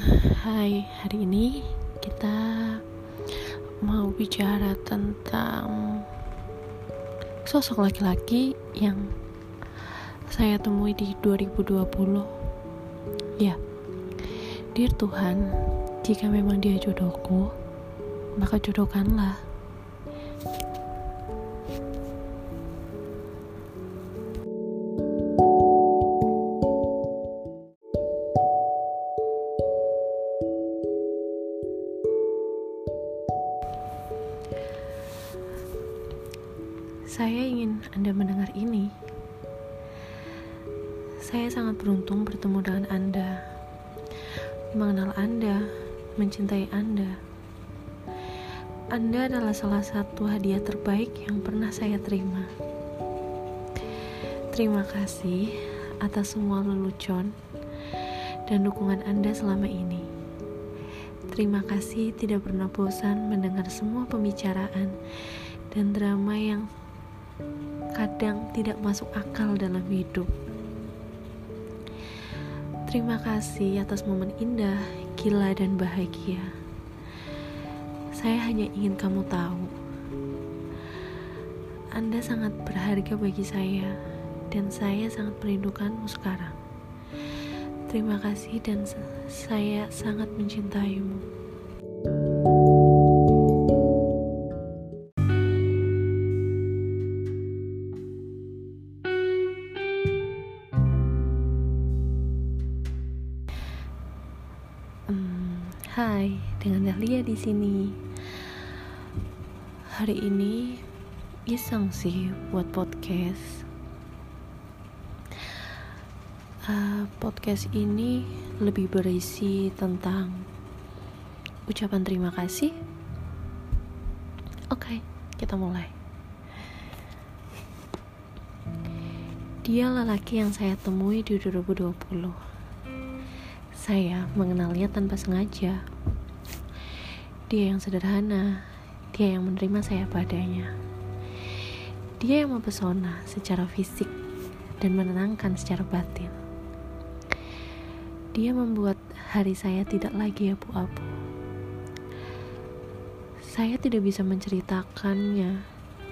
Hai, hari ini kita mau bicara tentang sosok laki-laki yang saya temui di 2020. Ya, Dear Tuhan, jika memang dia jodohku, maka jodohkanlah. Saya ingin Anda mendengar ini. Saya sangat beruntung bertemu dengan Anda, mengenal Anda, mencintai Anda. Anda adalah salah satu hadiah terbaik yang pernah saya terima. Terima kasih atas semua lelucon dan dukungan Anda selama ini. Terima kasih tidak pernah bosan mendengar semua pembicaraan dan drama yang kadang tidak masuk akal dalam hidup. Terima kasih atas momen indah, gila, dan bahagia. Saya hanya ingin kamu tahu, Anda sangat berharga bagi saya, dan saya sangat merindukanmu sekarang. Terima kasih, dan saya sangat mencintaimu. Hai, dengan Dahlia di sini. Hari ini iseng sih buat podcast. Uh, podcast ini lebih berisi tentang ucapan terima kasih. Oke, okay, kita mulai. Dia lelaki yang saya temui di 2020 saya mengenalnya tanpa sengaja. Dia yang sederhana, dia yang menerima saya padanya. Dia yang mempesona secara fisik dan menenangkan secara batin. Dia membuat hari saya tidak lagi abu-abu. Saya tidak bisa menceritakannya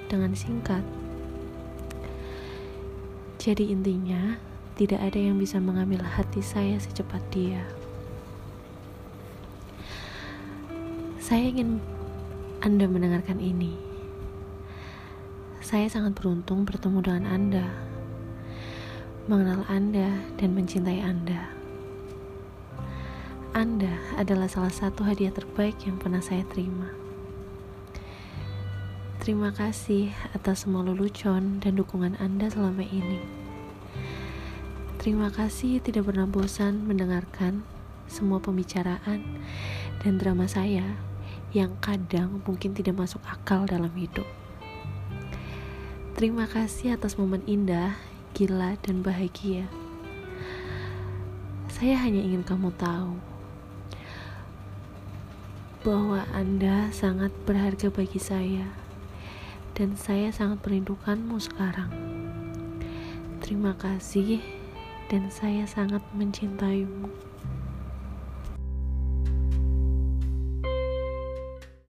dengan singkat. Jadi intinya, tidak ada yang bisa mengambil hati saya secepat dia. Saya ingin Anda mendengarkan ini. Saya sangat beruntung bertemu dengan Anda, mengenal Anda, dan mencintai Anda. Anda adalah salah satu hadiah terbaik yang pernah saya terima. Terima kasih atas semua lelucon dan dukungan Anda selama ini. Terima kasih tidak pernah bosan mendengarkan semua pembicaraan dan drama saya yang kadang mungkin tidak masuk akal dalam hidup. Terima kasih atas momen indah, gila, dan bahagia. Saya hanya ingin kamu tahu bahwa Anda sangat berharga bagi saya, dan saya sangat merindukanmu sekarang. Terima kasih dan saya sangat mencintaimu.